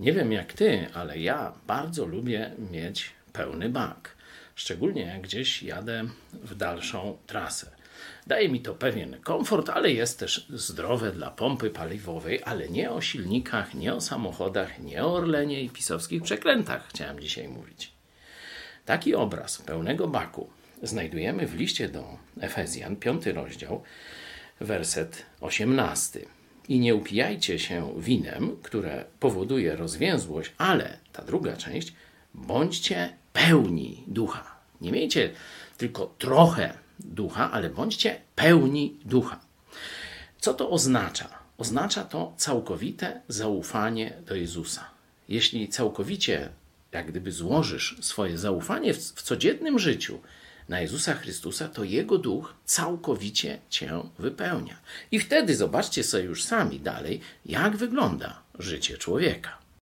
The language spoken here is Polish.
Nie wiem jak ty, ale ja bardzo lubię mieć pełny bak. Szczególnie jak gdzieś jadę w dalszą trasę. Daje mi to pewien komfort, ale jest też zdrowe dla pompy paliwowej, ale nie o silnikach, nie o samochodach, nie o Orlenie i pisowskich przekrętach chciałem dzisiaj mówić. Taki obraz pełnego baku znajdujemy w liście do Efezjan, piąty rozdział, werset 18. I nie upijajcie się winem, które powoduje rozwięzłość, ale ta druga część, bądźcie pełni ducha. Nie miejcie tylko trochę ducha, ale bądźcie pełni ducha. Co to oznacza? Oznacza to całkowite zaufanie do Jezusa. Jeśli całkowicie, jak gdyby złożysz swoje zaufanie w, w codziennym życiu na Jezusa Chrystusa, to Jego duch całkowicie cię wypełnia. I wtedy zobaczcie sobie już sami dalej, jak wygląda życie człowieka.